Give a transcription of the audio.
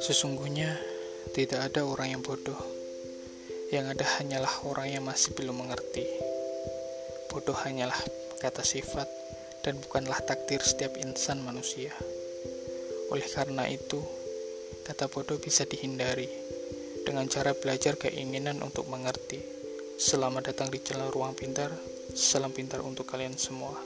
Sesungguhnya tidak ada orang yang bodoh. Yang ada hanyalah orang yang masih belum mengerti. Bodoh hanyalah kata sifat dan bukanlah takdir setiap insan manusia. Oleh karena itu, kata bodoh bisa dihindari dengan cara belajar keinginan untuk mengerti. Selamat datang di channel Ruang Pintar. Salam pintar untuk kalian semua.